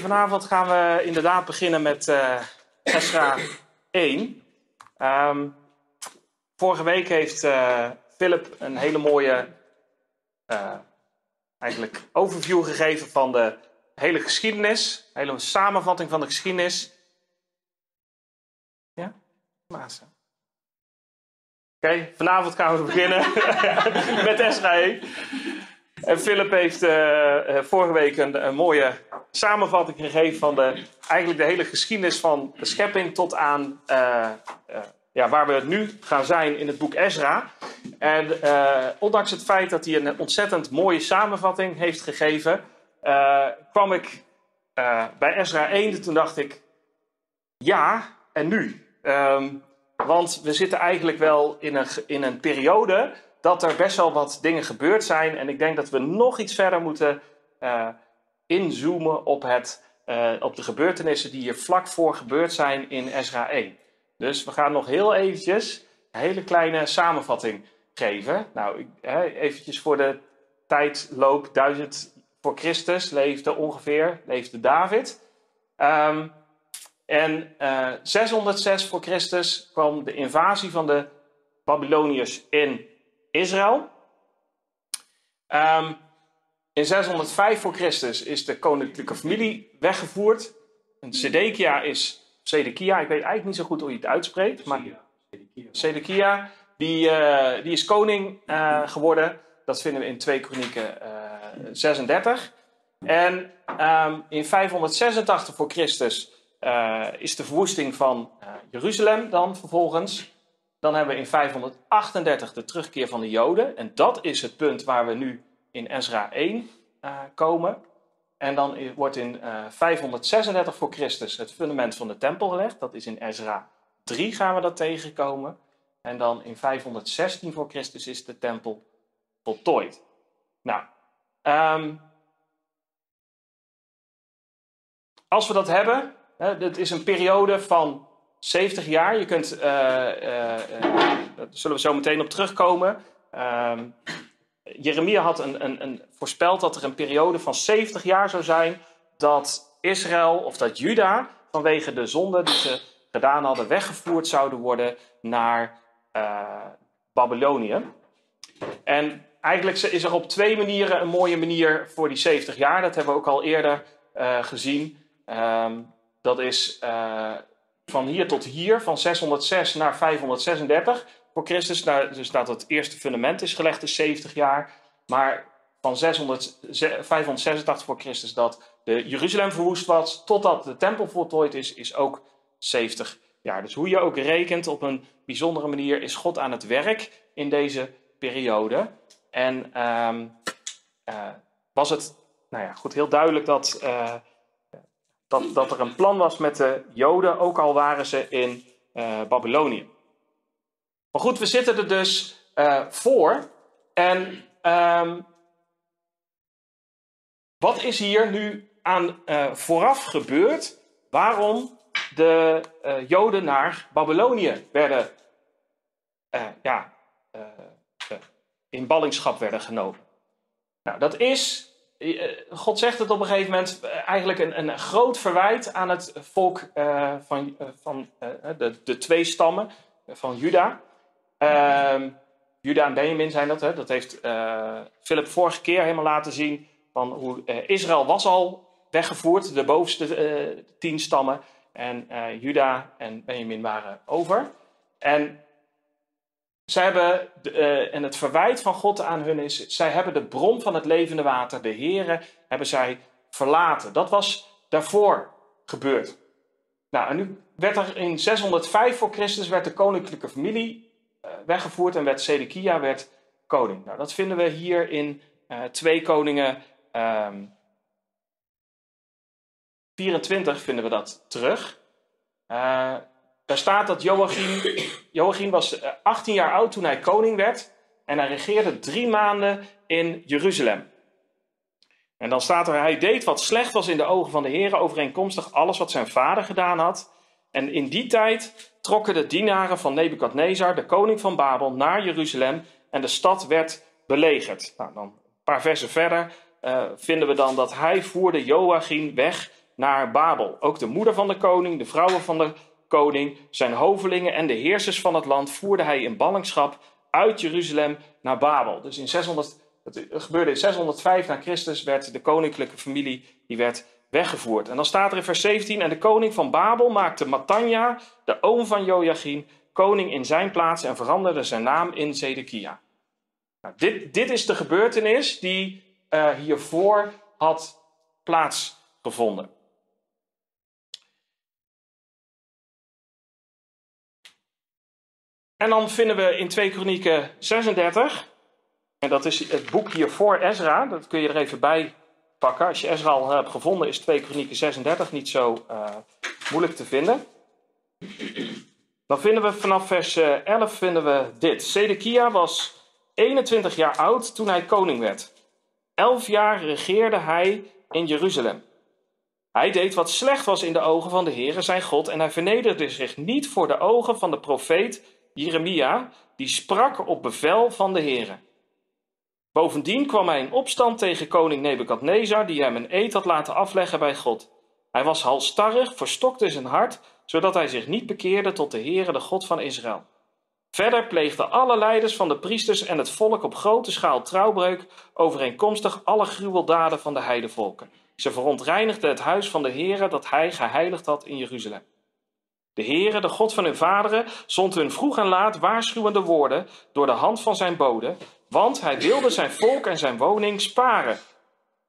Vanavond gaan we inderdaad beginnen met uh, Esra 1. Um, vorige week heeft uh, Philip een hele mooie uh, eigenlijk overview gegeven van de hele geschiedenis. Een hele samenvatting van de geschiedenis. Ja? Maas. Oké, vanavond gaan we beginnen met Esra 1. En Philip heeft uh, vorige week een, mooie samenvatting gegeven van de, eigenlijk de hele geschiedenis van de schepping tot aan uh, ja, waar we nu gaan zijn in het boek Ezra. En ondanks het feit dat hij een ontzettend mooie samenvatting heeft gegeven, kwam ik bij Ezra 1 toen dacht ik, ja, en nu? Um, want we zitten eigenlijk wel in een, in een periode dat er best wel wat dingen gebeurd zijn. En ik denk dat we nog iets verder moeten uh, inzoomen op, het, uh, op de gebeurtenissen die hier vlak voor gebeurd zijn in Ezra 1. Dus we gaan nog heel eventjes een hele kleine samenvatting geven. Nou, hè, eventjes voor de tijdloop, 1000 voor Christus leefde ongeveer, leefde David. Um, en uh, 606 voor Christus kwam de invasie van de Babyloniërs in Israël. Um, in 605 voor Christus is de koninklijke familie weggevoerd. En Sedekia is, Sedekia, ik weet eigenlijk niet zo goed hoe je het uitspreekt, maar Sedekia, die, uh, die is koning uh, geworden. Dat vinden we in 2 Kronieken uh, 36. En um, in 586 voor Christus is de verwoesting van Jeruzalem dan vervolgens. Dan hebben we in 538 de terugkeer van de Joden. En dat is het punt waar we nu in Ezra 1 uh, komen. En dan wordt in uh, eh, 536 voor Christus het fundament van de tempel gelegd. Dat is in Ezra 3 gaan we dat tegenkomen. En dan in 516 voor Christus is de tempel voltooid. Nou, um, als we dat hebben, hè, is een periode van 70 jaar. Je kunt, uh, uh, daar zullen we zo meteen op terugkomen. Uh, Jeremia had een, een, een, voorspeld dat er een periode van 70 jaar zou zijn dat Israël of dat Juda vanwege de zonde die ze gedaan hadden weggevoerd zouden worden naar Babylonië. En eigenlijk is er op twee manieren een mooie manier voor die 70 jaar. Dat hebben we ook al eerder gezien. Ehm, dat is van hier tot hier, van 606 naar 536 voor Christus. Nou, dus dat het eerste fundament is gelegd is 70 jaar. Maar van 600, 586 voor Christus dat de Jeruzalem verwoest was, totdat de tempel voltooid is, is ook 70 jaar. Dus hoe je ook rekent, op een bijzondere manier is God aan het werk in deze periode. En um, uh, was het nou ja, goed, heel duidelijk dat uh, dat, dat er een plan was met de Joden, ook al waren ze in uh, Babylonië. Maar goed, we zitten er dus uh, voor. En um, wat is hier nu aan uh, vooraf gebeurd? Waarom de Joden naar Babylonië werden, ja, in ballingschap werden genomen? Nou, dat is eh, God zegt het op een gegeven moment eh, eigenlijk een, een groot verwijt aan het volk van, van de, de twee stammen van Juda. Ehm, Juda en Benjamin zijn dat. Hè? Dat heeft Philip vorige keer helemaal laten zien. Van hoe Israël was al weggevoerd, de bovenste tien stammen. En Juda en Benjamin waren over. En zij hebben, uh, en het verwijt van God aan hun is, zij hebben de bron van het levende water, de Here, hebben zij verlaten. Dat was daarvoor gebeurd. Nou, en nu werd er in 605 voor Christus werd de koninklijke familie uh, weggevoerd en werd Sedekia werd koning. Nou, dat vinden we hier in uh, 2 Koningen um, 24 vinden we dat terug. Daar staat dat Joachim, Joachim was 18 eh, jaar oud toen hij koning werd. En hij regeerde drie maanden in Jeruzalem. En dan staat er, hij deed wat slecht was in de ogen van de Heer, overeenkomstig alles wat zijn vader gedaan had. En in die tijd trokken de dienaren van Nebukadnezar, de koning van Babel, naar Jeruzalem en de stad werd belegerd. Nou, dan een paar versen verder uh, vinden we dan dat hij voerde Joachim weg naar Babel. Ook de moeder van de koning, de vrouwen van de koning, zijn hovelingen en de heersers van het land voerde hij in ballingschap uit Jeruzalem naar Babel. Dus in 600, het gebeurde in 605 na Christus, werd de koninklijke familie die werd weggevoerd. En dan staat er in vers 17, en de koning van Babel maakte Matanja, de oom van Joachim, koning in zijn plaats en veranderde zijn naam in Zedekia. Nou, dit, dit is de gebeurtenis die uh, hiervoor had plaatsgevonden. En dan vinden we in 2 Kronieken 36, en dat is het boek hiervoor Ezra, dat kun je er even bij pakken. Als je Ezra al hebt gevonden, is 2 Kronieken 36 niet zo uh, moeilijk te vinden. Dan vinden we vanaf vers 11 eh, vinden we dit. Zedekia was 21 jaar oud toen hij koning werd. Elf jaar regeerde hij in Jeruzalem. Hij deed wat slecht was in de ogen van de Heere zijn God en hij vernederde zich niet voor de ogen van de profeet Jeremia, die sprak op bevel van de Heere. Bovendien kwam hij in opstand tegen koning Nebukadnezar, die hem een eed had laten afleggen bij God. Hij was halstarrig, verstokte zijn hart, zodat hij zich niet bekeerde tot de Heere, de God van Israël. Verder pleegden alle leiders van de priesters en het volk op grote schaal trouwbreuk, overeenkomstig alle gruweldaden van de heidevolken. Ze verontreinigden het huis van de Heere dat hij geheiligd had in Jeruzalem. De Heere, de God van hun vaderen, zond hun vroeg en laat waarschuwende woorden door de hand van zijn bode, want hij wilde zijn volk en zijn woning sparen.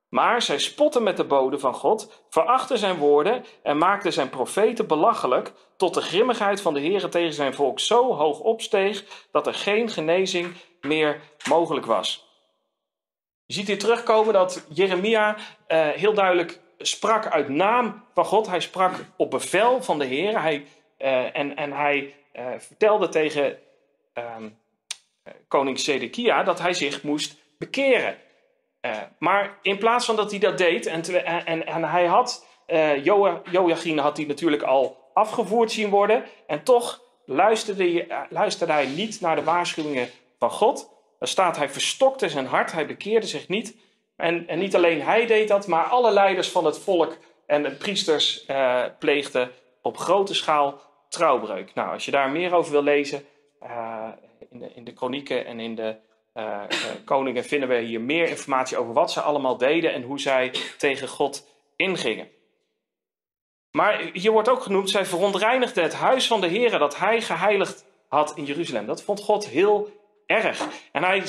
Maar zij spotten met de bode van God, verachten zijn woorden en maakten zijn profeten belachelijk, tot de grimmigheid van de Heere tegen zijn volk zo hoog opsteeg dat er geen genezing meer mogelijk was. Je ziet hier terugkomen dat Jeremia eh, heel duidelijk sprak uit naam van God. Hij sprak op bevel van de Heer. Hij, en, en hij uh, vertelde tegen ehm, koning Zedekia dat hij zich moest bekeren. maar in plaats van dat hij dat deed, en, en, hij had, jo Joachim had hij natuurlijk al afgevoerd zien worden, en toch luisterde, luisterde hij niet naar de waarschuwingen van God. Er staat, hij verstokte zijn hart, hij bekeerde zich niet. En, en niet alleen hij deed dat, maar alle leiders van het volk en de priesters pleegden op grote schaal trouwbreuk. Nou, als je daar meer over wil lezen, uh, in, de, in de kronieken en in de uh, koningen vinden we hier meer informatie over wat ze allemaal deden en hoe zij tegen God ingingen. Maar hier wordt ook genoemd, zij verontreinigde het huis van de Heer dat hij geheiligd had in Jeruzalem. Dat vond God heel erg. En hij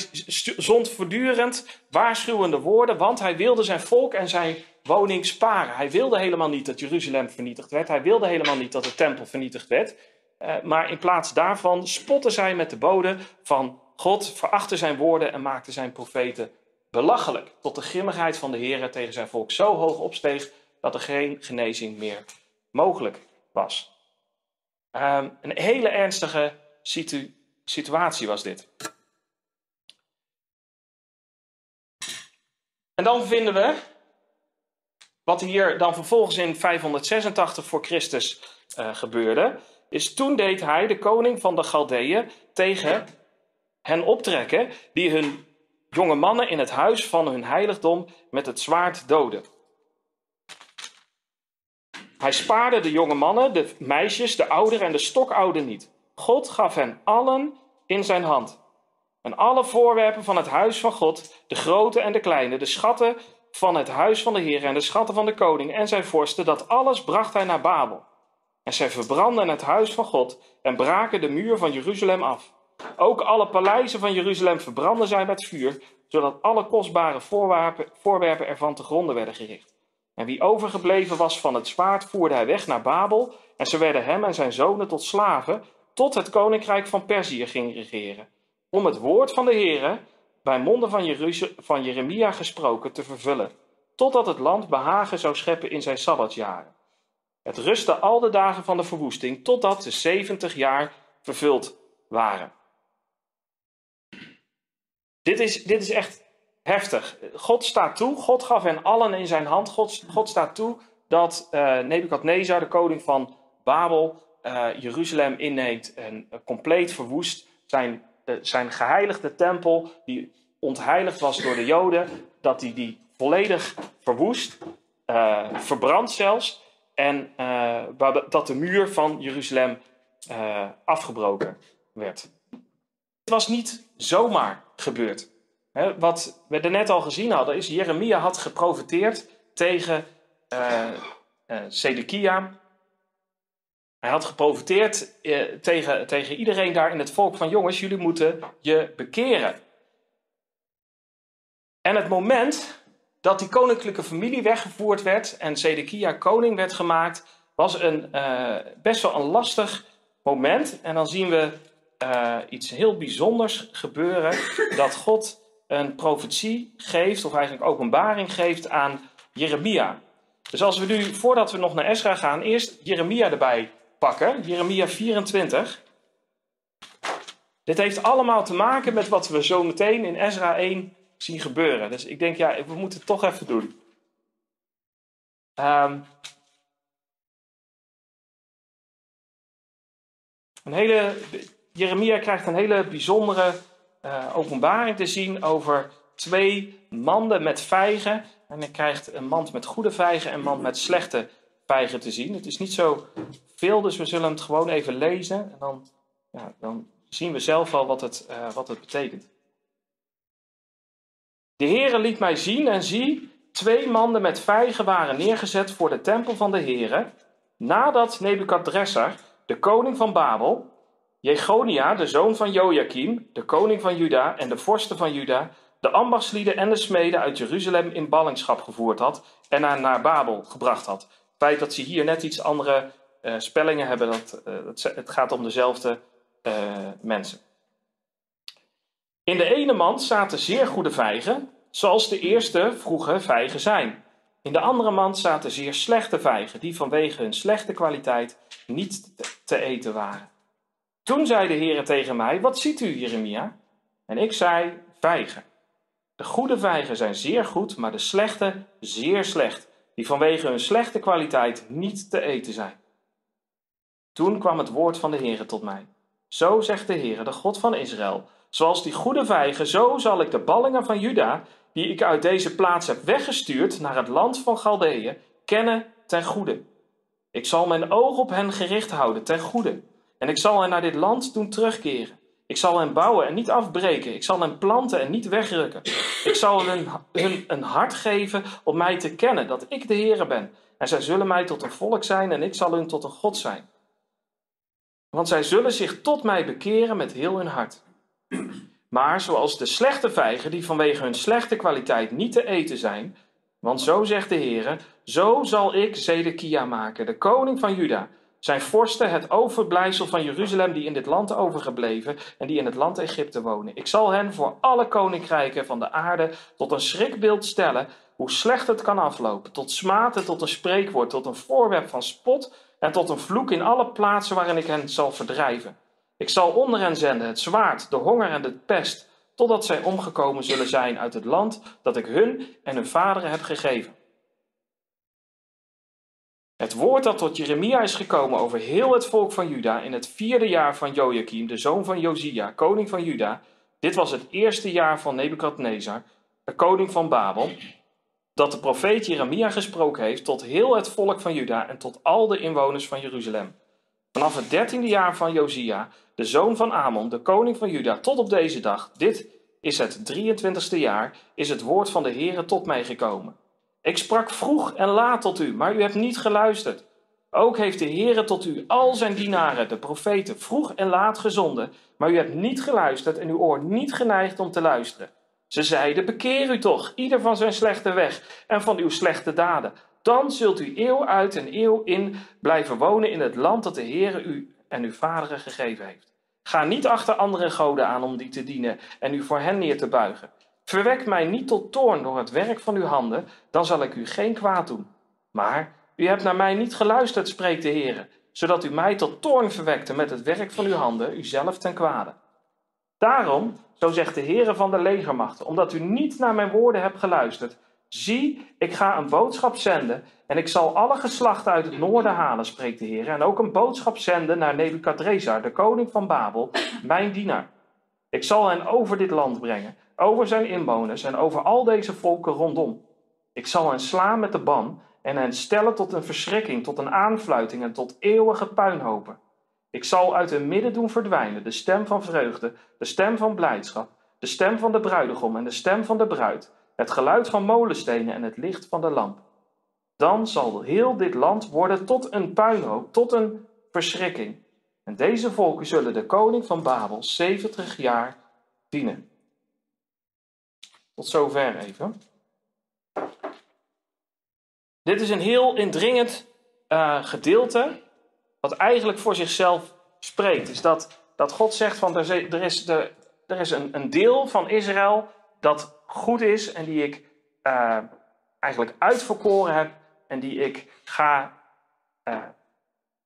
zond voortdurend waarschuwende woorden, want hij wilde zijn volk en zijn woning sparen. Hij wilde helemaal niet dat Jeruzalem vernietigd werd. Hij wilde helemaal niet dat de tempel vernietigd werd. Uh, maar in plaats daarvan spotten zij met de boden van God, verachten zijn woorden en maakten zijn profeten belachelijk. Tot de grimmigheid van de Heer tegen zijn volk zo hoog opsteeg dat er geen genezing meer mogelijk was. Uh, een hele ernstige situatie was dit. En dan vinden we wat hier dan vervolgens in 586 voor Christus uh, gebeurde, is toen deed hij, de koning van de Galdeeën, tegen hen optrekken, die hun jonge mannen in het huis van hun heiligdom met het zwaard doden. Hij spaarde de jonge mannen, de meisjes, de ouderen en de stokouden niet. God gaf hen allen in zijn hand. En alle voorwerpen van het huis van God, de grote en de kleine, de schatten van het huis van de Heer en de schatten van de koning en zijn vorsten, dat alles bracht hij naar Babel. En zij verbrandden het huis van God en braken de muur van Jeruzalem af. Ook alle paleizen van Jeruzalem verbrandden zij met vuur, zodat alle kostbare voorwerpen, voorwerpen ervan te gronden werden gericht. En wie overgebleven was van het zwaard, voerde hij weg naar Babel, en ze werden hem en zijn zonen tot slaven, tot het koninkrijk van Perzië ging regeren, om het woord van de Heere bij monden van, van Jeremia gesproken te vervullen, totdat het land behagen zou scheppen in zijn sabbatsjaren. Het rustte al de dagen van de verwoesting, totdat de zeventig jaar vervuld waren. Dit is, dit is echt heftig. God staat toe, God gaf hen allen in zijn hand. God, staat toe dat uh, Nebukadnezar, de koning van Babel, uh, Jeruzalem inneemt en compleet verwoest. Zijn, zijn geheiligde tempel, die ontheiligd was door de Joden, dat hij die, volledig verwoest. uh, verbrand zelfs. En uh, dat de muur van Jeruzalem uh, afgebroken werd. Het was niet zomaar gebeurd. Wat we er net al gezien hadden, is Jeremia had geprofiteerd tegen Sedekia. Hij had geprofiteerd tegen, tegen iedereen daar in het volk van jongens, jullie moeten je bekeren. En het moment dat die koninklijke familie weggevoerd werd en Zedekia koning werd gemaakt, was een, uh, best wel een lastig moment. En dan zien we uh, iets heel bijzonders gebeuren: dat God een profetie geeft, of eigenlijk openbaring geeft aan Jeremia. Dus als we nu, voordat we nog naar Esra gaan, eerst Jeremia erbij pakken, Jeremia 24. Dit heeft allemaal te maken met wat we zo meteen in Ezra 1 zien gebeuren. Dus ik denk, ja, we moeten het toch even doen. Um, een hele, Jeremia krijgt een hele bijzondere uh, openbaring te zien over twee manden met vijgen. En hij krijgt een mand met goede vijgen en een mand met slechte vijgen te zien. Het is niet zo veel, dus we zullen het gewoon even lezen. En dan, ja, dan zien we zelf al wat het, uh, wat het betekent. De Heere liet mij zien en zie, twee manden met vijgen waren neergezet voor de tempel van de Heere, nadat Nebukadressar, de koning van Babel, Jegonia, de zoon van Joachim, de koning van Juda en de vorsten van Juda, de ambachtslieden en de smeden uit Jeruzalem in ballingschap gevoerd had en naar Babel gebracht had. Feit dat ze hier net iets andere uh, spellingen hebben, dat, uh, het, het, gaat om dezelfde uh, mensen. In de ene mand zaten zeer goede vijgen, zoals de eerste vroege vijgen zijn. In de andere mand zaten zeer slechte vijgen, die vanwege hun slechte kwaliteit niet te eten waren. Toen zei de Heer tegen mij: Wat ziet u, Jeremia? En ik zei: Vijgen. De goede vijgen zijn zeer goed, maar de slechte zeer slecht, die vanwege hun slechte kwaliteit niet te eten zijn. Toen kwam het woord van de Heer tot mij. Zo zegt de Heer, de God van Israël. Zoals die goede vijgen, zo zal ik de ballingen van Juda, die ik uit deze plaats heb weggestuurd naar het land van Galdeeën, kennen ten goede. Ik zal mijn oog op hen gericht houden ten goede. En ik zal hen naar dit land doen terugkeren. Ik zal hen bouwen en niet afbreken. Ik zal hen planten en niet wegrukken. Ik zal hun, een hart geven om mij te kennen, dat ik de Heere ben. En zij zullen mij tot een volk zijn en ik zal hun tot een God zijn. Want zij zullen zich tot mij bekeren met heel hun hart. Maar zoals de slechte vijgen, die vanwege hun slechte kwaliteit niet te eten zijn, want zo zegt de Heer, zo zal ik Zedekia maken, de koning van Juda, zijn vorsten, het overblijfsel van Jeruzalem, die in dit land overgebleven en die in het land Egypte wonen. Ik zal hen voor alle koninkrijken van de aarde tot een schrikbeeld stellen, hoe slecht het kan aflopen, tot smaten, tot een spreekwoord, tot een voorwerp van spot en tot een vloek in alle plaatsen waarin ik hen zal verdrijven. Ik zal onder hen zenden het zwaard, de honger en de pest, totdat zij omgekomen zullen zijn uit het land dat ik hun en hun vaderen heb gegeven. Het woord dat tot Jeremia is gekomen over heel het volk van Juda in het vierde jaar van Joachim, de zoon van Josia, koning van Juda. Dit was het eerste jaar van Nebukadnezar, de koning van Babel, dat de profeet Jeremia gesproken heeft tot heel het volk van Juda en tot al de inwoners van Jeruzalem. Vanaf het dertiende jaar van Josia, de zoon van Amon, de koning van Juda, tot op deze dag, dit is het 23ste jaar, is het woord van de Heere tot mij gekomen. Ik sprak vroeg en laat tot u, maar u hebt niet geluisterd. Ook heeft de Heere tot u al zijn dienaren, de profeten, vroeg en laat gezonden, maar u hebt niet geluisterd en uw oor niet geneigd om te luisteren. Ze zeiden: Bekeer u toch, ieder van zijn slechte weg en van uw slechte daden. Dan zult u eeuw uit en eeuw in blijven wonen in het land dat de Heere u en uw vaderen gegeven heeft. Ga niet achter andere goden aan om die te dienen en u voor hen neer te buigen. Verwek mij niet tot toorn door het werk van uw handen, dan zal ik u geen kwaad doen. Maar u hebt naar mij niet geluisterd, spreekt de Heer, zodat u mij tot toorn verwekte met het werk van uw handen, uzelf ten kwade. Daarom, zo zegt de Heere van de legermachten, omdat u niet naar mijn woorden hebt geluisterd, zie, ik ga een boodschap zenden en ik zal alle geslachten uit het noorden halen, spreekt de Heer, en ook een boodschap zenden naar Nebukadrezar, de koning van Babel, mijn dienaar. Ik zal hen over dit land brengen, over zijn inwoners en over al deze volken rondom. Ik zal hen slaan met de ban en hen stellen tot een verschrikking, tot een aanfluiting en tot eeuwige puinhopen. Ik zal uit hun midden doen verdwijnen de stem van vreugde, de stem van blijdschap, de stem van de bruidegom en de stem van de bruid, het geluid van molenstenen en het licht van de lamp. Dan zal heel dit land worden tot een puinhoop, tot een verschrikking. En deze volken zullen de koning van Babel 70 jaar dienen. Tot zover even. Dit is een heel indringend uh, gedeelte, wat eigenlijk voor zichzelf spreekt. Is dat, dat God zegt van er is, de, er is een, een deel van Israël dat goed is en die ik uh, eigenlijk uitverkoren heb en die ik ga, uh,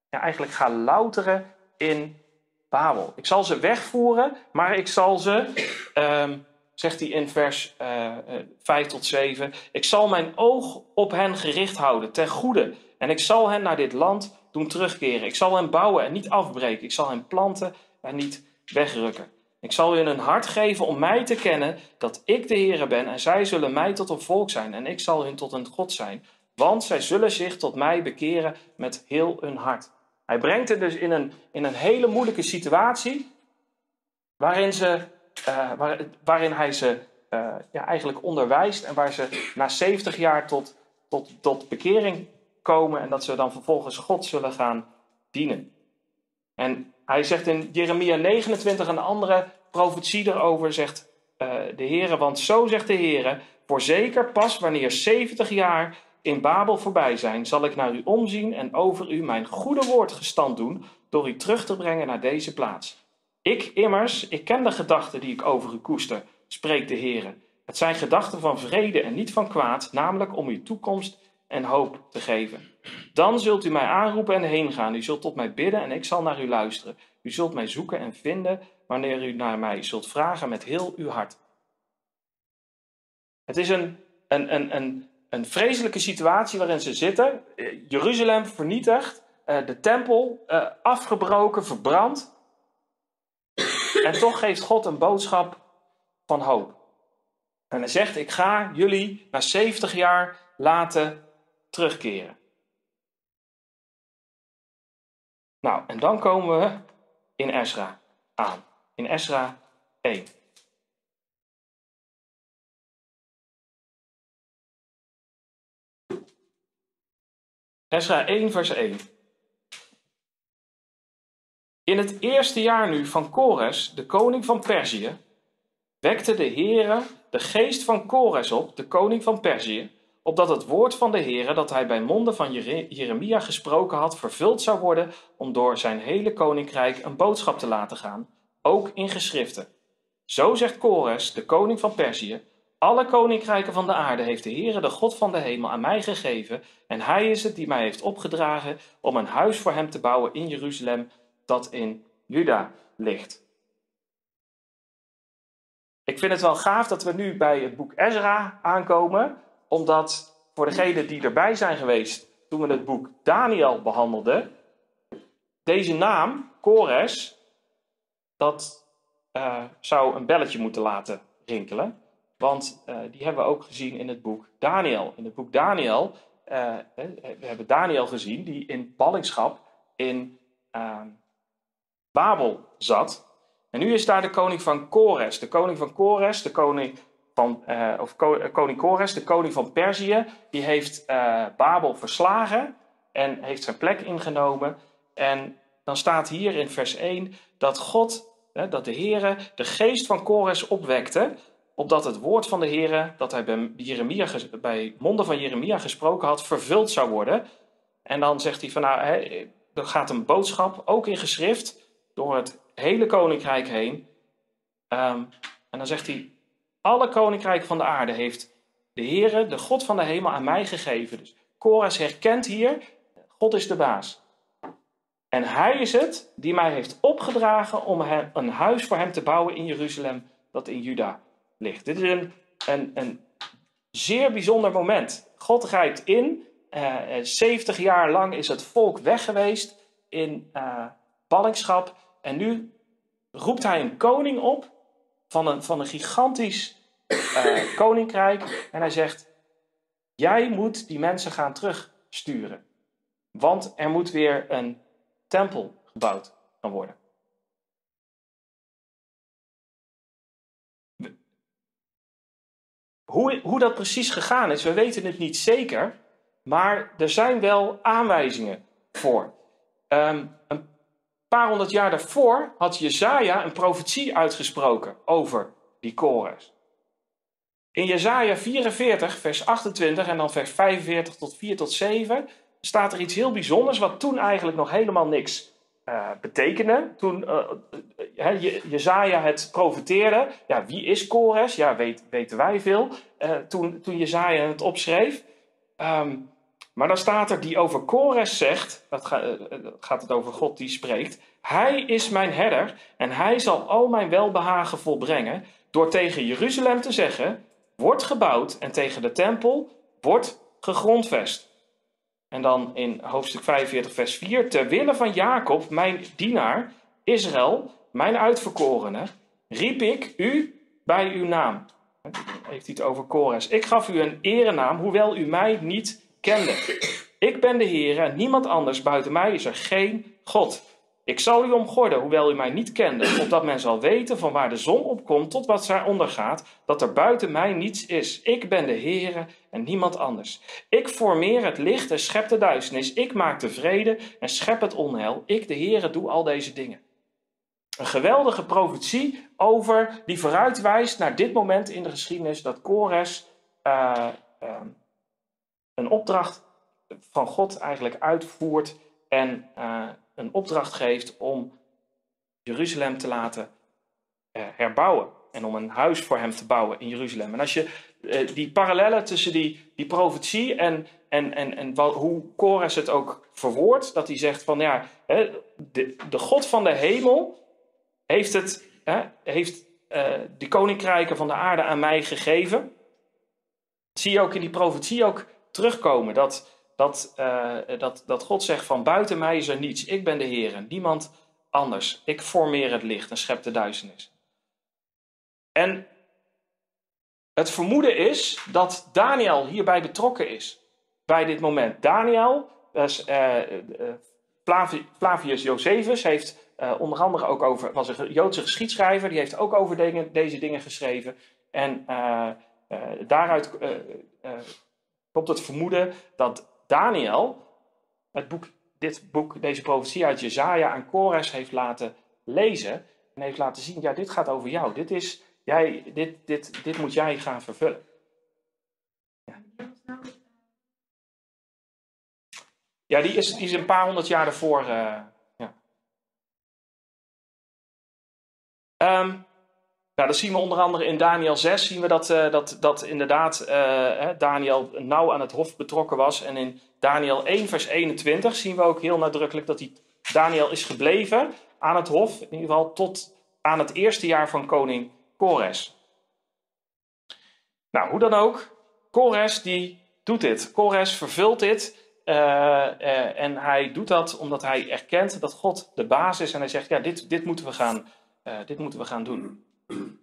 ja, eigenlijk ga louteren in Babel. Ik zal ze wegvoeren, maar ik zal ze, um, zegt hij in vers uh, uh, 5 tot 7, ik zal mijn oog op hen gericht houden, ten goede. En ik zal hen naar dit land doen terugkeren. Ik zal hen bouwen en niet afbreken. Ik zal hen planten en niet wegrukken. Ik zal hun een hart geven om mij te kennen dat ik de Heere ben en zij zullen mij tot een volk zijn en ik zal hun tot een God zijn. Want zij zullen zich tot mij bekeren met heel hun hart. Hij brengt het dus in een, in een hele moeilijke situatie, waarin, ze, waar, waarin hij ze uh, ja, eigenlijk onderwijst en waar ze na 70 jaar tot, tot, tot bekering komen en dat ze dan vervolgens God zullen gaan dienen. En hij zegt in Jeremia 29 een andere profetie erover, zegt uh, de Heer, want zo zegt de Heer, voorzeker pas wanneer 70 jaar in Babel voorbij zijn, zal ik naar u omzien en over u mijn goede woord gestand doen, door u terug te brengen naar deze plaats. Ik immers, ik ken de gedachten die ik over u koester, spreekt de Heer. Het zijn gedachten van vrede en niet van kwaad, namelijk om uw toekomst en hoop te geven. Dan zult u mij aanroepen en heen gaan. U zult tot mij bidden en ik zal naar u luisteren. U zult mij zoeken en vinden wanneer u naar mij zult vragen met heel uw hart. Het is een, een, een, een, een vreselijke situatie waarin ze zitten. Jeruzalem vernietigd, eh, de tempel eh, afgebroken, verbrand. En toch geeft God een boodschap van hoop. En hij zegt: Ik ga jullie na 70 jaar laten terugkeren. Nou, en dan komen we in Ezra aan. In Ezra 1. Ezra 1, vers 1. In het eerste jaar nu van Kores, de koning van Perzië, wekte de Heere de geest van Kores op, de koning van Perzië, opdat het woord van de Heere dat hij bij monden van Jeremia gesproken had, vervuld zou worden om door zijn hele koninkrijk een boodschap te laten gaan, ook in geschriften. Zo zegt Kores, de koning van Perzië, alle koninkrijken van de aarde heeft de Heere, de God van de hemel, aan mij gegeven, en hij is het die mij heeft opgedragen om een huis voor hem te bouwen in Jeruzalem, dat in Juda ligt. Ik vind het wel gaaf dat we nu bij het boek Ezra aankomen, omdat voor degenen die erbij zijn geweest toen we het boek Daniel behandelden, deze naam, Kores, dat uh, zou een belletje moeten laten rinkelen. Want uh, die hebben we ook gezien in het boek Daniel. In het boek Daniel, uh, we hebben Daniel gezien die in ballingschap in ehm, Babel zat. En nu is daar de koning van Kores. De koning van Kores, de koning van, uh, of koning Kores, de koning van Perzië, die heeft uh, Babel verslagen en heeft zijn plek ingenomen. En dan staat hier in vers 1 dat God, dat de Heere de geest van Kores opwekte, opdat het woord van de Heere, dat hij bij, Jeremia, bij monden van Jeremia gesproken had, vervuld zou worden. En dan zegt hij van nou, er gaat een boodschap, ook in geschrift, door het hele koninkrijk heen. Um, en dan zegt hij, alle koninkrijken van de aarde heeft de Heere, de God van de hemel, aan mij gegeven. Dus Kores herkent hier, God is de baas. En hij is het die mij heeft opgedragen om een huis voor hem te bouwen in Jeruzalem, dat in Juda ligt. Dit is een, een, een zeer bijzonder moment. God grijpt in. Uh, eh, 70 jaar lang is het volk weg geweest in uh, ballingschap. En nu roept hij een koning op van een, van een gigantisch uh, koninkrijk. En hij zegt: Jij moet die mensen gaan terug sturen. Want er moet weer een tempel gebouwd gaan worden. Hoe, hoe dat precies gegaan is, we weten het niet zeker. Maar er zijn wel aanwijzingen voor. Een paar honderd jaar daarvoor had Jezaja een profetie uitgesproken over die Kores. In Jezaja 44, vers 28 en dan vers 45 tot 4 tot 7 staat er iets heel bijzonders wat toen eigenlijk nog helemaal niks uh, betekende. Toen uh, het profeteerde, ja, wie is Kores? Ja, weet, weten wij veel. Toen, toen Jezaja het opschreef. Um, maar dan staat er die over Kores zegt, dat gaat het over God die spreekt. Hij is mijn herder en hij zal al mijn welbehagen volbrengen door tegen Jeruzalem te zeggen, wordt gebouwd en tegen de tempel wordt gegrondvest. En dan in hoofdstuk 45, vers 4. Ter wille van Jacob, mijn dienaar, Israël, mijn uitverkorene, riep ik u bij uw naam. Heeft hij het over Kores. Ik gaf u een erenaam, hoewel u mij niet kende. Ik ben de Heer en niemand anders buiten mij is er geen God. Ik zal u omgorden, hoewel u mij niet kende, opdat men zal weten van waar de zon opkomt tot wat zij ondergaat, dat er buiten mij niets is. Ik ben de Heere en niemand anders. Ik formeer het licht en schep de duisternis. Ik maak de vrede en schep het onheil. Ik, de Heere, doe al deze dingen. Een geweldige profetie over die vooruitwijst naar dit moment in de geschiedenis dat Kores uh, uh, een opdracht van God eigenlijk uitvoert en uh, een opdracht geeft om Jeruzalem te laten uh, herbouwen. En om een huis voor hem te bouwen in Jeruzalem. En als je uh, die parallellen tussen die, die profetie en, en, en, en hoe Kores het ook verwoordt, dat hij zegt van ja, de, de God van de hemel heeft, het, heeft de koninkrijken van de aarde aan mij gegeven. Zie je ook in die profetie ook terugkomen. Dat, dat, uh, dat, dat God zegt van buiten mij is er niets. Ik ben de Heer, niemand anders. Ik formeer het licht en schep de duisternis. En het vermoeden is dat Daniel hierbij betrokken is. Bij dit moment. Daniel, dus, uh, Flavius Josephus, heeft onder andere ook over, was een Joodse geschiedschrijver, die heeft ook over deze dingen geschreven. En daaruit komt het vermoeden dat Daniel het boek, dit boek, deze profetie uit Jezaja aan Kores heeft laten lezen. En heeft laten zien, ja, dit gaat over jou. Dit, is, jij, dit, dit, dit moet jij gaan vervullen. Ja, ja die, is, is een paar honderd jaar ervoor. Uh, ja. Um, nou, dat zien we onder andere in Daniel 6, zien we dat, uh, dat, dat inderdaad uh, Daniel nauw aan het hof betrokken was. En in Daniel 1, vers 21 zien we ook heel nadrukkelijk dat hij, Daniel is gebleven aan het hof, in ieder geval tot aan het eerste jaar van koning Kores. Nou, hoe dan ook, Kores die doet dit. Kores vervult dit uh, en hij doet dat omdat hij erkent dat God de baas is en hij zegt, ja, dit, dit, moeten, we gaan, dit moeten we gaan doen.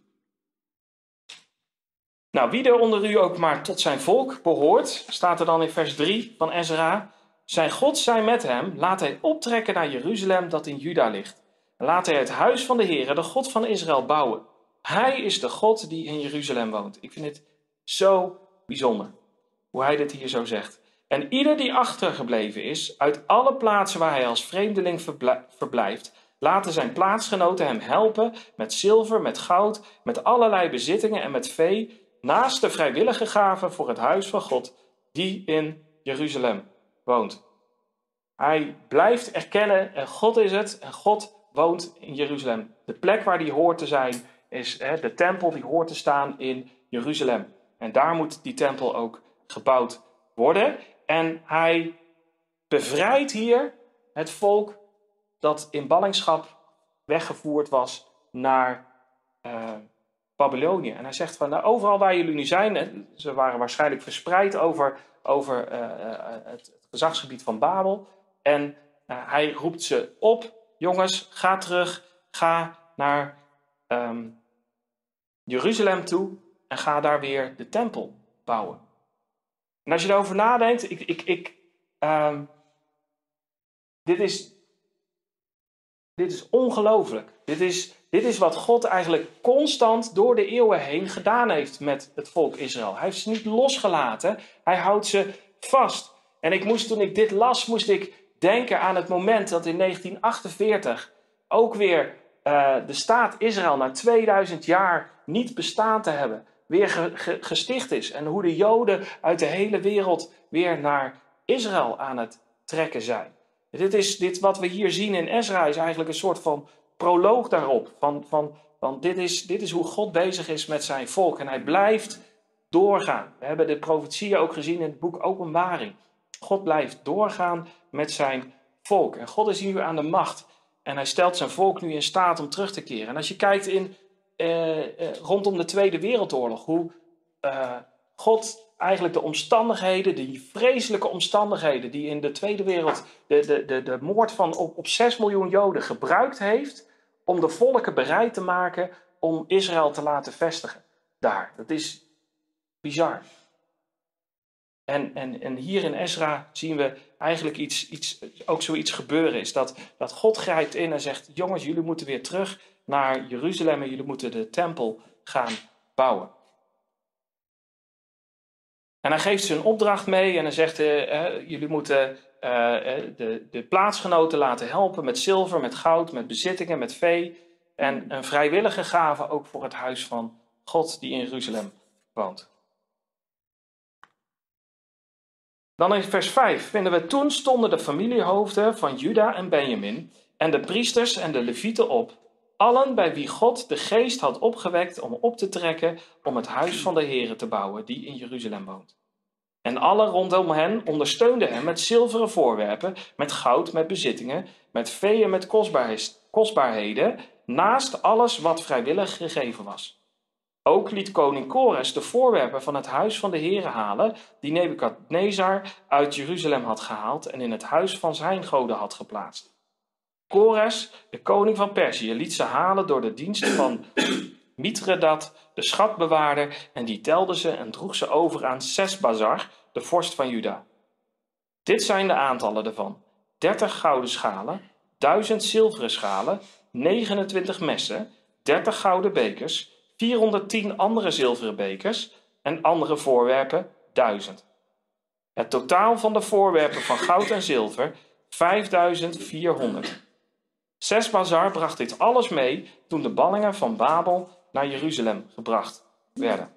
Nou, wie er onder u ook maar tot zijn volk behoort, staat er dan in vers 3 van Ezra. Zijn God zij met hem, laat hij optrekken naar Jeruzalem dat in Juda ligt. Laat hij het huis van de Heer, de God van Israël, bouwen. Hij is de God die in Jeruzalem woont. Ik vind het zo bijzonder hoe hij dit hier zo zegt. En ieder die achtergebleven is, uit alle plaatsen waar hij als vreemdeling verblijft, Laten zijn plaatsgenoten hem helpen met zilver, met goud, met allerlei bezittingen en met vee, naast de vrijwillige gaven voor het huis van God, die in Jeruzalem woont. Hij blijft erkennen, en God is het, en God woont in Jeruzalem. De plek waar die hoort te zijn, is hè, de tempel die hoort te staan in Jeruzalem. En daar moet die tempel ook gebouwd worden. En hij bevrijdt hier het volk dat in ballingschap weggevoerd was naar uh, Babylonië. En hij zegt van nou, overal waar jullie nu zijn, ze waren waarschijnlijk verspreid over, over uh, het, het, gezagsgebied van Babel. En hij roept ze op, jongens, ga terug, ga naar um, Jeruzalem toe en ga daar weer de tempel bouwen. En als je erover nadenkt, ik, ik, ik, ehm, dit is, dit is ongelooflijk. Dit is, dit is wat God eigenlijk constant door de eeuwen heen gedaan heeft met het volk Israël. Hij heeft ze niet losgelaten, hij houdt ze vast. En ik moest, toen ik dit las, moest ik denken aan het moment dat in 1948 ook weer uh, de staat Israël na 2000 jaar niet bestaan te hebben, weer gesticht is. En hoe de Joden uit de hele wereld weer naar Israël aan het trekken zijn. Dit, is, dit wat we hier zien in Ezra is eigenlijk een soort van proloog daarop. Van, van, van dit, is, dit is hoe God bezig is met zijn volk. En hij blijft doorgaan. We hebben de profetieën ook gezien in het boek Openbaring. God blijft doorgaan met zijn volk. En God is nu aan de macht. En hij stelt zijn volk nu in staat om terug te keren. En als je kijkt in, eh, eh, rondom de Tweede Wereldoorlog, hoe eh, God eigenlijk de omstandigheden, die vreselijke omstandigheden die in de Tweede Wereld, de, de, de, de moord van op, op 6 miljoen Joden gebruikt heeft om de volken bereid te maken om Israël te laten vestigen. Daar. Dat is bizar. En, en, en hier in Ezra zien we eigenlijk iets, iets, ook zoiets gebeuren is. Dat, dat God grijpt in en zegt, jongens, jullie moeten weer terug naar Jeruzalem en jullie moeten de tempel gaan bouwen. En hij geeft ze een opdracht mee en hij zegt, jullie moeten eh, eh, de, de plaatsgenoten laten helpen met zilver, met goud, met bezittingen, met vee. En een vrijwillige gave ook voor het huis van God die in Jeruzalem woont. Dan in vers 5 vinden we toen stonden de familiehoofden van Juda en Benjamin en de priesters en de levieten op, allen bij wie God de geest had opgewekt om op te trekken om het huis van de Here te bouwen die in Jeruzalem woont. En alle rondom hen ondersteunden hem met zilveren voorwerpen, met goud, met bezittingen, met vee en met kostbaarheden, naast alles wat vrijwillig gegeven was. Ook liet koning Kores de voorwerpen van het huis van de Here halen, die Nebukadnezar uit Jeruzalem had gehaald en in het huis van zijn goden had geplaatst. Kores, de koning van Perzië, liet ze halen door de dienst van Mithredat, de schatbewaarder, en die telde ze en droeg ze over aan Sesbazar, de vorst van Juda. Dit zijn de aantallen ervan: 30 gouden schalen, 1000 zilveren schalen, 29 messen, 30 gouden bekers, 410 andere zilveren bekers en andere voorwerpen 1000. Het totaal van de voorwerpen van goud en zilver 5400. Sesbazar bracht dit alles mee toen de ballingen van Babel naar Jeruzalem gebracht werden.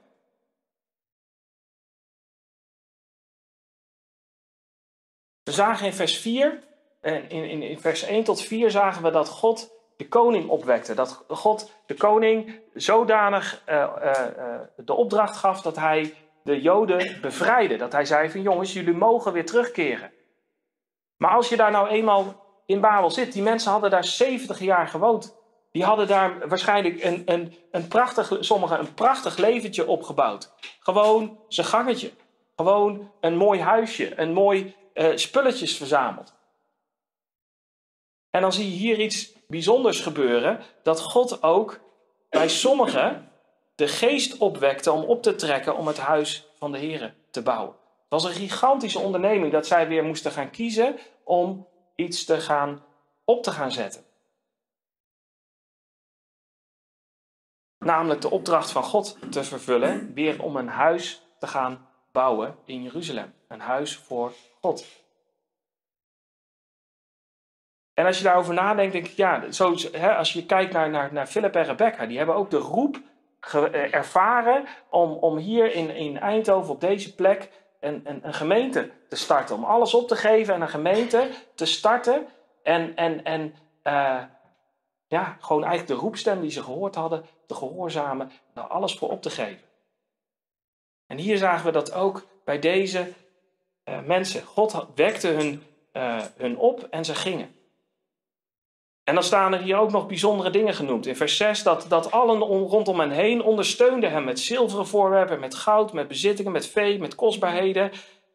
We zagen in vers 4, en in, in, in vers 1 tot 4 zagen we dat God de koning opwekte. Dat God de koning zodanig uh, uh, de opdracht gaf dat hij de Joden bevrijdde. Dat hij zei van jongens, jullie mogen weer terugkeren. Maar als je daar nou eenmaal in Babel zit, die mensen hadden daar 70 jaar gewoond. Die hadden daar waarschijnlijk een, een, een prachtig, sommigen een prachtig leventje opgebouwd. Gewoon zijn gangetje. Gewoon een mooi huisje, een mooi uh, spulletjes verzameld. En dan zie je hier iets bijzonders gebeuren: dat God ook bij sommigen de geest opwekte om op te trekken om het huis van de Heer te bouwen. Het was een gigantische onderneming dat zij weer moesten gaan kiezen om iets te gaan op te gaan zetten. Namelijk de opdracht van God te vervullen, weer om een huis te gaan bouwen in Jeruzalem. Een huis voor God. En als je daarover nadenkt, denk ik, ja, zo, hè, als je kijkt naar, naar, naar Philip en Rebecca, die hebben ook de roep ervaren om, om hier in, in Eindhoven op deze plek een, een, een, gemeente te starten. Om alles op te geven en een gemeente te starten. En, en, en uh, ja, gewoon eigenlijk de roepstem die ze gehoord hadden, te gehoorzamen, nou alles voor op te geven. En hier zagen we dat ook bij deze uh, mensen. God wekte hun, uh, hun op en ze gingen. En dan staan er hier ook nog bijzondere dingen genoemd. In vers 6 dat, dat allen rondom hen heen ondersteunden hem met zilveren voorwerpen, met goud, met bezittingen, met vee, met kostbaarheden.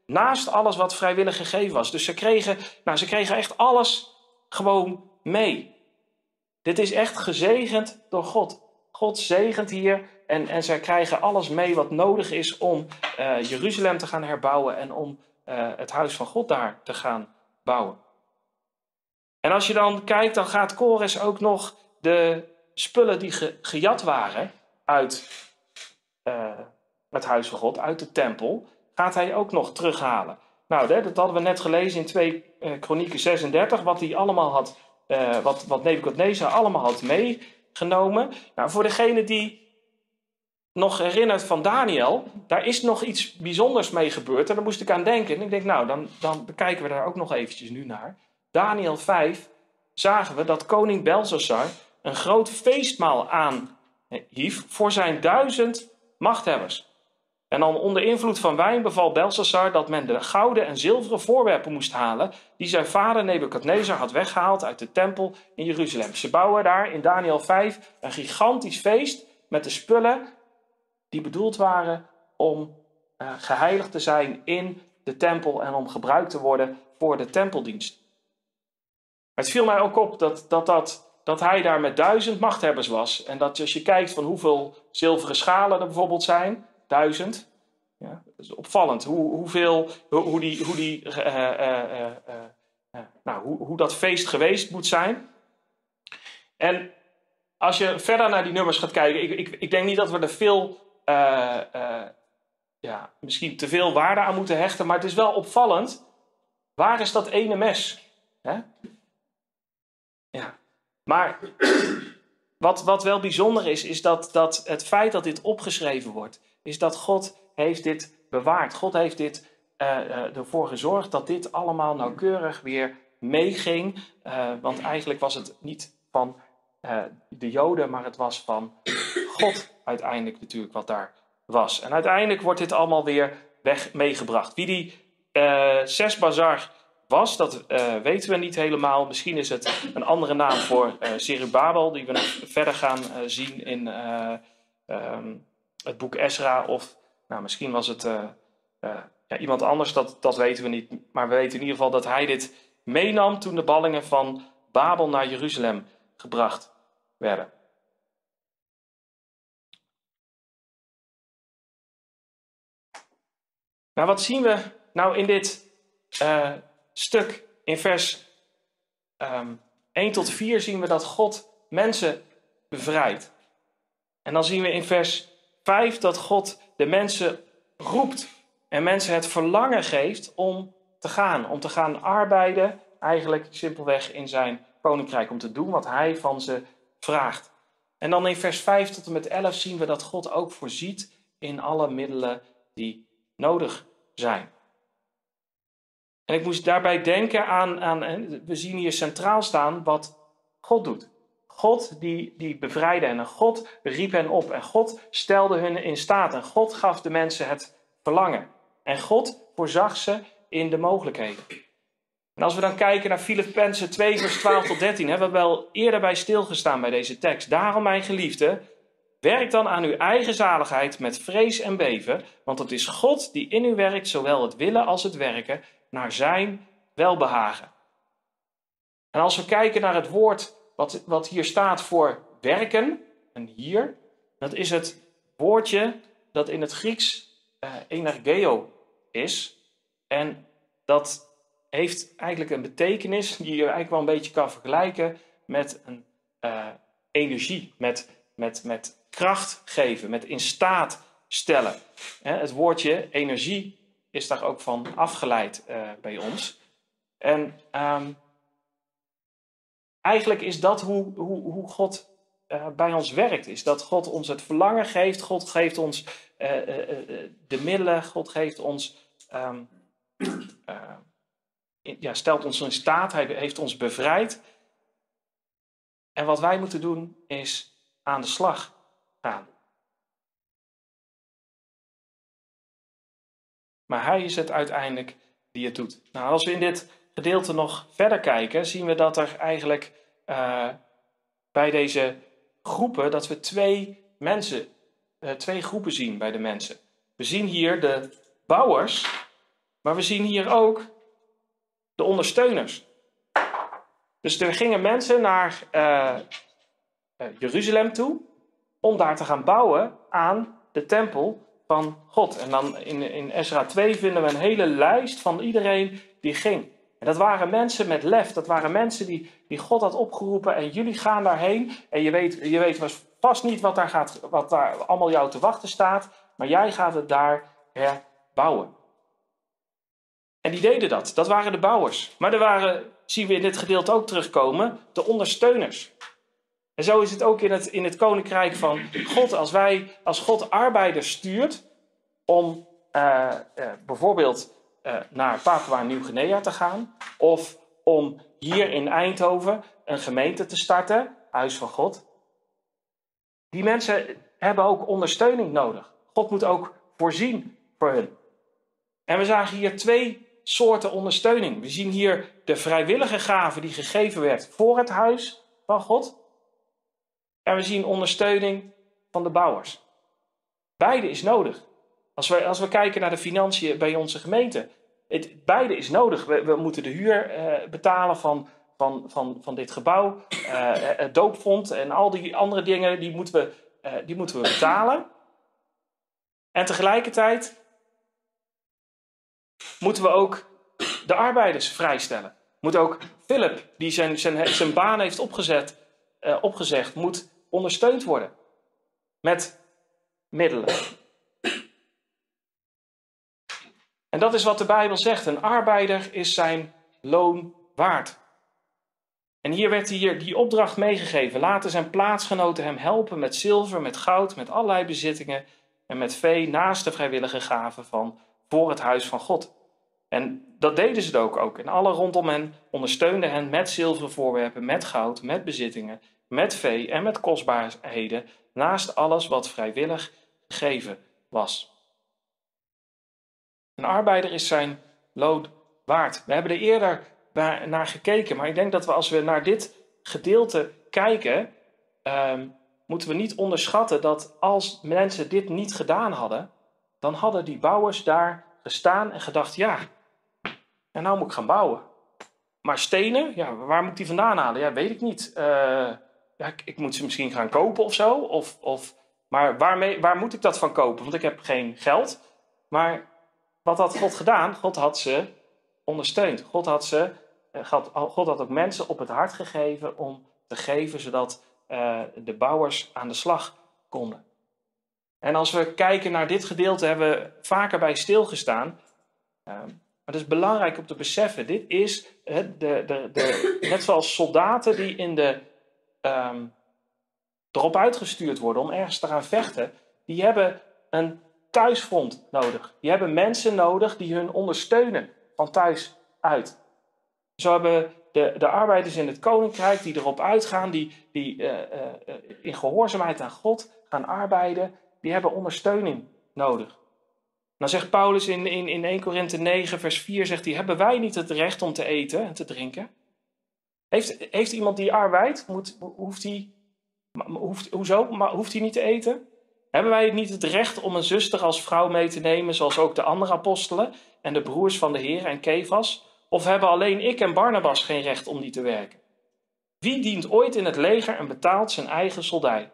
Naast alles wat vrijwillig gegeven was. Dus ze kregen, nou, ze kregen echt alles gewoon mee. Dit is echt gezegend door God. God zegent hier en, en zij krijgen alles mee wat nodig is om uh, Jeruzalem te gaan herbouwen en om het huis van God daar te gaan bouwen. En als je dan kijkt, dan gaat Kores ook nog de spullen die gejat waren uit het huis van God, uit de tempel, gaat hij ook nog terughalen. Nou, dat hadden we net gelezen in 2 Kronieken 36, wat hij allemaal had, wat, wat Nebuchadnezzar allemaal had meegenomen. Nou, voor degene die nog herinnert van Daniel, daar is nog iets bijzonders mee gebeurd. En daar moest ik aan denken. En ik denk, nou, dan, dan bekijken we daar ook nog eventjes nu naar. Daniel 5 zagen we dat koning Belshazzar een groot feestmaal aanhief voor zijn duizend machthebbers. En dan onder invloed van wijn beval Belshazzar dat men de gouden en zilveren voorwerpen moest halen die zijn vader Nebukadnezar had weggehaald uit de tempel in Jeruzalem. Ze bouwen daar in Daniel 5 een gigantisch feest met de spullen die bedoeld waren om uh, geheiligd te zijn in de tempel en om gebruikt te worden voor de tempeldienst. Het viel mij ook op dat, dat, dat, dat hij daar met duizend machthebbers was. En dat als je kijkt van hoeveel zilveren schalen er bijvoorbeeld zijn, duizend. Ja, dat is opvallend hoe, hoeveel, hoe, die, hoe, die, uh, uh, nou, hoe, hoe dat feest geweest moet zijn. En als je verder naar die nummers gaat kijken, ik, ik, ik denk niet dat we er veel ja, misschien te veel waarde aan moeten hechten, maar het is wel opvallend. Waar is dat ene mes? Hè? Maar wat, wat wel bijzonder is, is dat, dat het feit dat dit opgeschreven wordt, is dat God heeft dit bewaard. God heeft dit uh, ervoor gezorgd dat dit allemaal nauwkeurig weer meeging. want eigenlijk was het niet van de Joden, maar het was van God uiteindelijk natuurlijk wat daar was. En uiteindelijk wordt dit allemaal weer weg meegebracht. Wie die Zes Bazar was, dat uh, weten we niet helemaal. Misschien is het een andere naam voor uh, Zerubabel, die we nog verder gaan zien in um, het boek Ezra. Of nou, misschien was het ja, iemand anders, dat, dat weten we niet. Maar we weten in ieder geval dat hij dit meenam toen de ballingen van Babel naar Jeruzalem gebracht werden. Nou, wat zien we nou in dit stuk in vers um, ehm, 1 tot 4 zien we dat God mensen bevrijdt. En dan zien we in vers 5 dat God de mensen roept en mensen het verlangen geeft om te gaan, om te gaan arbeiden, eigenlijk simpelweg in zijn koninkrijk, om te doen wat hij van ze vraagt. En dan in vers 5 tot en met 11 zien we dat God ook voorziet in alle middelen die nodig zijn. En ik moest daarbij denken aan, aan we zien hier centraal staan wat God doet. God die, die bevrijdde hen en God riep hen op en God stelde hun in staat en God gaf de mensen het verlangen. En God voorzag ze in de mogelijkheden. En als we dan kijken naar Filippenzen 2 vers 12 tot 13, hebben we wel eerder bij stilgestaan bij deze tekst. Daarom mijn geliefde, Werk dan aan uw eigen zaligheid met vrees en beven, want het is God die in u werkt, zowel het willen als het werken, naar zijn welbehagen. En als we kijken naar het woord wat, wat hier staat voor werken, en hier, dat is het woordje dat in het Grieks uh, energeo is. En dat heeft eigenlijk een betekenis die je eigenlijk wel een beetje kan vergelijken met een uh, energie, met, met, met kracht geven, met in staat stellen. Het woordje energie is daar ook van afgeleid uh, bij ons. En um, eigenlijk is dat hoe, hoe, hoe God uh, bij ons werkt. Is dat God ons het verlangen geeft, God geeft ons uh, de middelen, God geeft ons, um, ja, stelt ons in staat, Hij heeft ons bevrijd. En wat wij moeten doen is aan de slag. Maar hij is het uiteindelijk die het doet. Nou, als we in dit gedeelte nog verder kijken, zien we dat er eigenlijk uh, bij deze groepen, dat we twee mensen, uh, twee groepen zien bij de mensen. We zien hier de bouwers, maar we zien hier ook de ondersteuners. Dus er gingen mensen naar uh, Jeruzalem toe om daar te gaan bouwen aan de tempel van God. En dan in, in Ezra 2 vinden we een hele lijst van iedereen die ging. En dat waren mensen met lef. Dat waren mensen die, die God had opgeroepen. En jullie gaan daarheen. En je weet, je weet vast niet wat daar, gaat, wat daar allemaal jou te wachten staat. Maar jij gaat het daar herbouwen. En die deden dat. Dat waren de bouwers. Maar er waren, zien we in dit gedeelte ook terugkomen, de ondersteuners. En zo is het ook in het, in het koninkrijk van God. Als, wij, als God arbeiders stuurt om uh, uh, bijvoorbeeld uh, naar Papua Nieuw-Guinea te gaan, of om hier in Eindhoven een gemeente te starten, Huis van God. Die mensen hebben ook ondersteuning nodig. God moet ook voorzien voor hun. En we zagen hier twee soorten ondersteuning. We zien hier de vrijwillige gave die gegeven werd voor het huis van God. En we zien ondersteuning van de bouwers. Beide is nodig. Als we, als we kijken naar de financiën bij onze gemeente. Het, beide is nodig. We, we moeten de huur eh, betalen van, van, van, van dit gebouw. Uh, het doopvond en al die andere dingen, die moeten, we, uh, die moeten we betalen. En tegelijkertijd moeten we ook de arbeiders vrijstellen. Moet ook Philip, die zijn, zijn, zijn baan heeft opgezet, opgezegd, moet ondersteund worden. Met middelen. En dat is wat de Bijbel zegt. Een arbeider is zijn loon waard. En hier werd hier die opdracht meegegeven. Laten zijn plaatsgenoten hem helpen met zilver, met goud, met allerlei bezittingen en met vee naast de vrijwillige gaven van voor het huis van God. En dat deden ze ook ook. En alle rondom hen ondersteunden hen met zilveren voorwerpen, met goud, met bezittingen, met vee en met kostbaarheden, naast alles wat vrijwillig gegeven was. Een arbeider is zijn loon waard. We hebben er eerder naar gekeken, maar ik denk dat we als we naar dit gedeelte kijken, um, moeten we niet onderschatten dat als mensen dit niet gedaan hadden, dan hadden die bouwers daar gestaan en gedacht: ja, en nou moet ik gaan bouwen. Maar stenen, ja, waar moet ik die vandaan halen? Ja, weet ik niet. Uh, ja, ik, moet ze misschien gaan kopen of zo. Of, of, maar waarmee, waar moet ik dat van kopen? Want ik heb geen geld. Maar wat had God gedaan? God had ze ondersteund. God had, ze, eh, God, God had ook mensen op het hart gegeven om te geven, zodat uh, de bouwers aan de slag konden. En als we kijken naar dit gedeelte, hebben we vaker bij stilgestaan. Uh, maar het is belangrijk om te beseffen, dit is de, de, de, net zoals soldaten die in de, um, erop uitgestuurd worden om ergens te gaan vechten, die hebben een thuisfront nodig. Die hebben mensen nodig die hun ondersteunen van thuis uit. Zo hebben de, de arbeiders in het koninkrijk die erop uitgaan, die, die uh, uh, in gehoorzaamheid aan God gaan arbeiden, die hebben ondersteuning nodig. Dan zegt Paulus in, in, in 1 Korinthe 9, vers 4, zegt hij, hebben wij niet het recht om te eten en te drinken? Heeft, heeft iemand die arbeidt, moet, hoeft hij, hoeft, hoezo, hoeft hij niet te eten? Hebben wij niet het recht om een zuster als vrouw mee te nemen, zoals ook de andere apostelen en de broers van de Heer en Kefas? Of hebben alleen ik en Barnabas geen recht om die te werken? Wie dient ooit in het leger en betaalt zijn eigen soldij?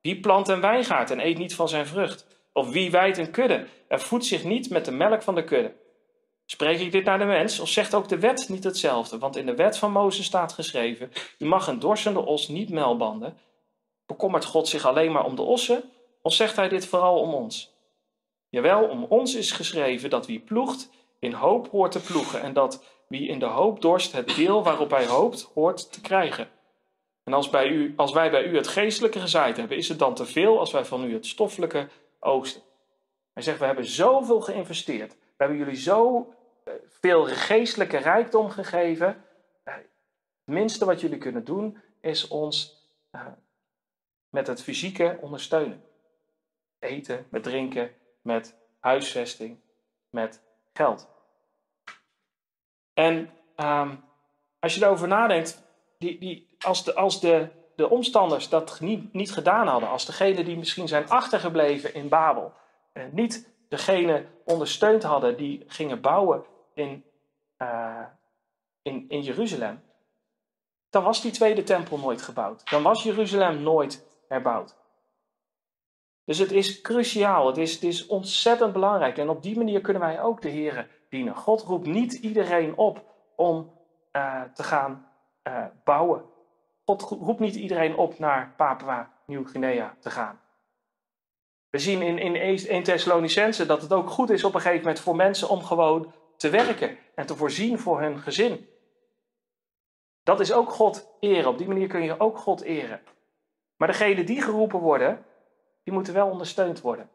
Wie plant een wijngaard en eet niet van zijn vrucht? Of wie wijdt een kudde en voedt zich niet met de melk van de kudde? Spreek ik dit naar de mens, of zegt ook de wet niet hetzelfde? Want in de wet van Mozes staat geschreven: U mag een dorsende os niet melbanden. Bekommert God zich alleen maar om de ossen, of zegt hij dit vooral om ons? Jawel, om ons is geschreven dat wie ploegt, in hoop hoort te ploegen, en dat wie in de hoop dorst, het deel waarop hij hoopt, hoort te krijgen. En als, bij u, als wij bij u het geestelijke gezaaid hebben, is het dan te veel als wij van u het stoffelijke oosten. Hij zegt, we hebben zoveel geïnvesteerd. We hebben jullie zo veel geestelijke rijkdom gegeven. Eh, het minste wat jullie kunnen doen is ons uh, met het fysieke ondersteunen. Eten, met drinken, met huisvesting, met geld. En um, als je erover nadenkt, die, die, als, de, als de, de omstanders dat niet, niet gedaan hadden, als degene die misschien zijn achtergebleven in Babel, en niet degene ondersteund hadden die gingen bouwen in, uh, in, in Jeruzalem, dan was die tweede tempel nooit gebouwd. Dan was Jeruzalem nooit herbouwd. Dus het is cruciaal, het is, het is ontzettend belangrijk. En op die manier kunnen wij ook de Heer dienen. God roept niet iedereen op om uh, te gaan uh, bouwen. God roept niet iedereen op naar Papua Nieuw-Guinea te gaan. We zien in, in 1 Thessalonicense dat het ook goed is op een gegeven moment voor mensen om gewoon te werken en te voorzien voor hun gezin. Dat is ook God eren. Op die manier kun je ook God eren. Maar degenen die geroepen worden, die moeten wel ondersteund worden.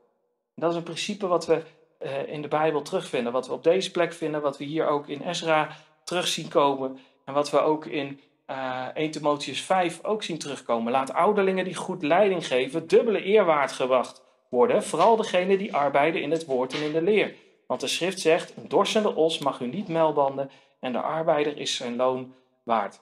Dat is een principe wat we uh, in de Bijbel terugvinden. Wat we op deze plek vinden, wat we hier ook in Ezra terug zien komen. En wat we ook in uh, 1 Timotheus 5 ook zien terugkomen. Laat ouderlingen die goed leiding geven, dubbele eerwaard gewacht worden. Vooral degenen die arbeiden in het woord en in de leer. Want de schrift zegt, een dorsende os mag u niet melbanden en de arbeider is zijn loon waard.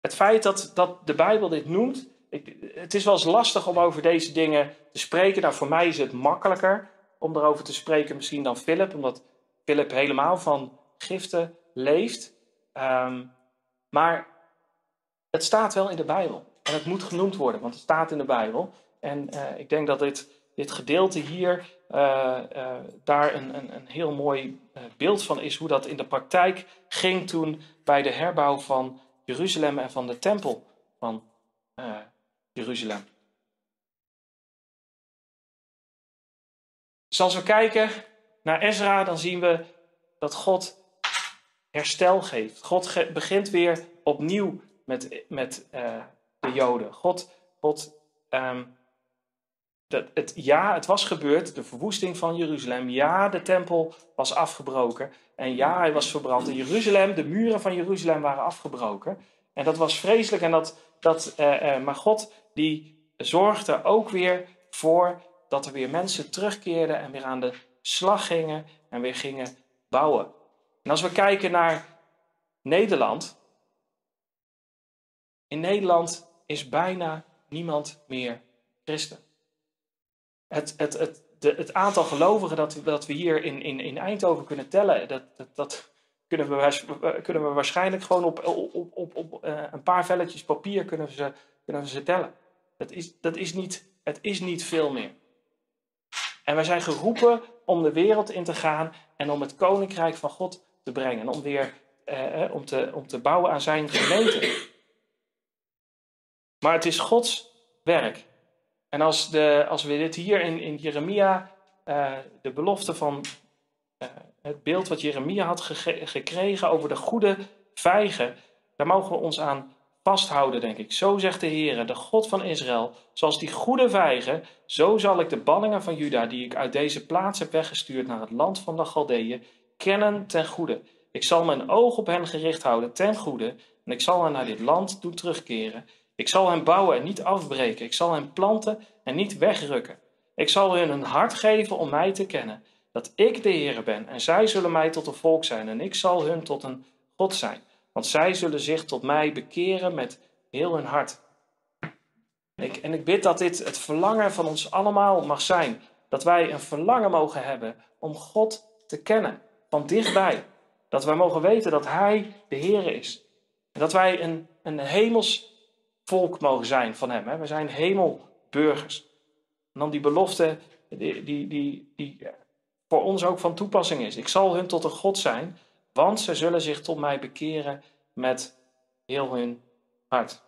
Het feit dat, dat de Bijbel dit noemt, ik, het is wel eens lastig om over deze dingen te spreken. Nou, voor mij is het makkelijker om erover te spreken misschien dan Philip, omdat Philip helemaal van giften leeft. Um, maar het staat wel in de Bijbel. En het moet genoemd worden, want het staat in de Bijbel. En uh, ik denk dat dit, dit gedeelte hier uh, uh, daar een, een, een, heel mooi beeld van is. Hoe dat in de praktijk ging toen bij de herbouw van Jeruzalem en van de tempel van Jeruzalem. Dus als we kijken naar Ezra, dan zien we dat God herstel geeft. God begint weer opnieuw met, met de Joden. God, God um, dat het, ja, het was gebeurd, de verwoesting van Jeruzalem. Ja, de tempel was afgebroken. En ja, hij was verbrand. In Jeruzalem, de muren van Jeruzalem waren afgebroken. En dat was vreselijk. En dat, dat, uh, uh, maar God die zorgde ook weer voor dat er weer mensen terugkeerden en weer aan de slag gingen en weer gingen bouwen. En als we kijken naar Nederland. In Nederland is bijna niemand meer christen. Het, het, het, het aantal gelovigen dat, dat we hier in, in, in Eindhoven kunnen tellen, dat, dat, kunnen, we, kunnen we waarschijnlijk gewoon op, op, op, op uh, een paar velletjes papier kunnen we ze, kunnen ze tellen. Dat is, dat is niet, het is niet veel meer. En wij zijn geroepen om de wereld in te gaan en om het koninkrijk van God te brengen. Om weer eh, eh, om, te, om te bouwen aan zijn gemeente. Maar het is Gods werk. En als, de, als we dit hier in, Jeremia, uh, de belofte van uh, het beeld wat Jeremia had ge gekregen over de goede vijgen, daar mogen we ons aan vasthouden, denk ik. Zo zegt de Heer, de God van Israël, zoals die goede vijgen, zo zal ik de ballingen van Juda, die ik uit deze plaats heb weggestuurd naar het land van de Galdeeën, kennen ten goede. Ik zal mijn oog op hen gericht houden ten goede, en ik zal hen naar dit land doen terugkeren. Ik zal hen bouwen en niet afbreken. Ik zal hen planten en niet wegrukken. Ik zal hun een hart geven om mij te kennen, dat ik de Heer ben, en zij zullen mij tot een volk zijn, en ik zal hun tot een God zijn. Want zij zullen zich tot mij bekeren met heel hun hart. Ik, en ik bid dat dit het verlangen van ons allemaal mag zijn. Dat wij een verlangen mogen hebben om God te kennen, van dichtbij. Dat wij mogen weten dat Hij de Heer is. En dat wij een, een hemels volk mogen zijn van Hem. Hè. We zijn hemelburgers. En dan die belofte die, die, die, die voor ons ook van toepassing is. Ik zal hun tot een God zijn, want ze zullen zich tot mij bekeren met heel hun hart.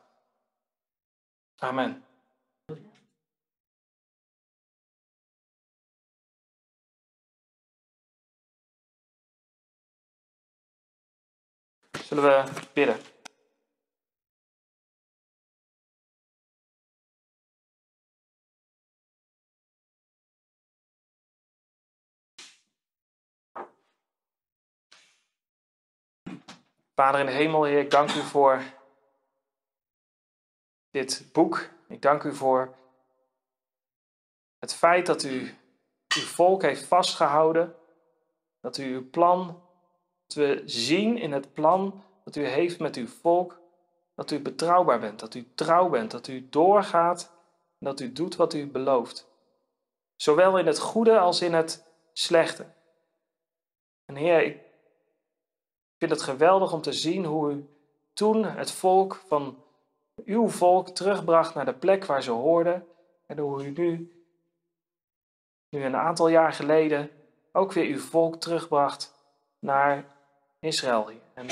Amen. Zullen we bidden? Vader in de hemel, Heer, ik dank u voor dit boek. Ik dank u voor het feit dat u uw volk heeft vastgehouden. Dat u uw plan, dat we zien in het plan dat u heeft met uw volk, dat u betrouwbaar bent, dat u trouw bent, dat u doorgaat en dat u doet wat u belooft. Zowel in het goede als in het slechte. En Heer, ik ik vind het geweldig om te zien hoe u toen het volk van uw volk terugbracht naar de plek waar ze hoorden. En hoe u nu, nu een aantal jaar geleden, ook weer uw volk terugbracht naar Israël. En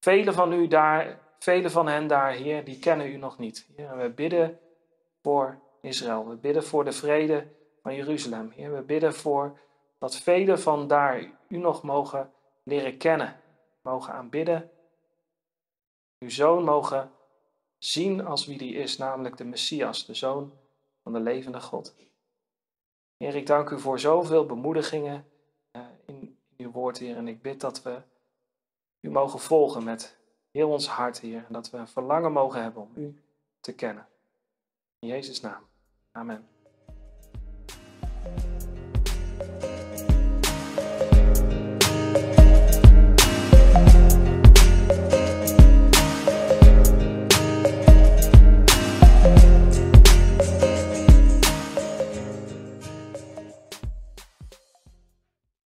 velen van u daar, velen van hen daar, Heer, die kennen u nog niet. We bidden voor Israël. We bidden voor de vrede van Jeruzalem. We bidden voor dat velen van daar u nog mogen leren kennen, mogen aanbidden. Uw zoon mogen zien als wie die is, namelijk de Messias, de zoon van de levende God. Heer, ik dank u voor zoveel bemoedigingen eh, in uw woord, Heer. En ik bid dat we u mogen volgen met heel ons hart, Heer. En dat we verlangen mogen hebben om u te kennen. In Jezus' naam. Amen.